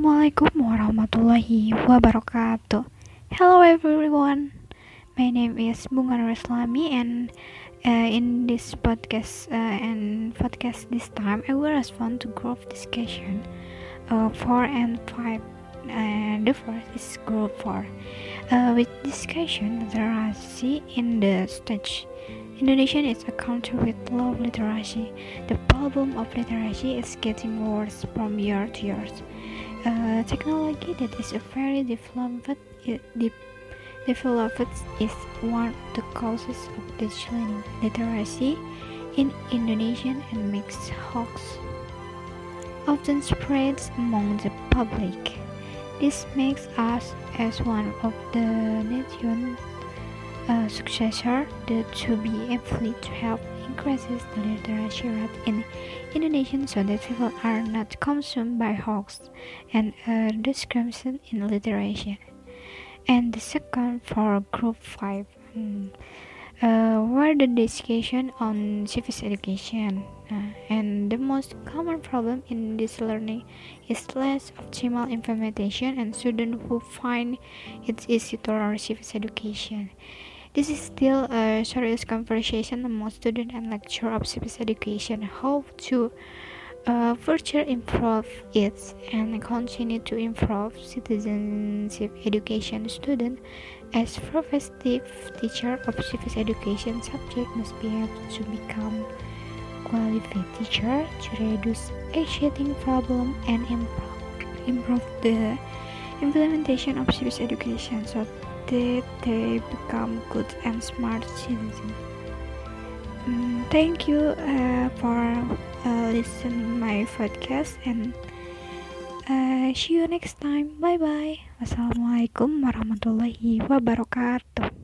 Assalamualaikum warahmatullahi wabarakatuh. Hello everyone. My name is Bunga Reslami and uh, in this podcast uh, and podcast this time I will respond to group discussion uh, 4 and 5 and the first is group 4 uh, with discussion literacy in the stage Indonesia is a country with low literacy. The problem of literacy is getting worse from year to year. Uh, technology that is very developed, developed is one of the causes of declining literacy in Indonesia and makes hoax often spreads among the public. This makes us as one of the nation uh, successor to be able to help increases the literacy rate in Indonesia so that people are not consumed by hoax and uh, discrimination in literature. And the second for group 5 um, uh, were the discussion on civic education. Uh, and the most common problem in this learning is less optimal implementation and students who find it easy to learn civic education. This is still a serious conversation among students and lecturers of civics education. How to uh, further improve it and continue to improve citizenship education. Student as professional teacher of civics education subject must be able to become qualified teacher to reduce existing problem and improve, improve the implementation of civic education so that they become good and smart citizens. Um, thank you uh, for uh, listening my podcast and uh, see you next time. Bye bye. Wassalamualaikum warahmatullahi wabarakatuh.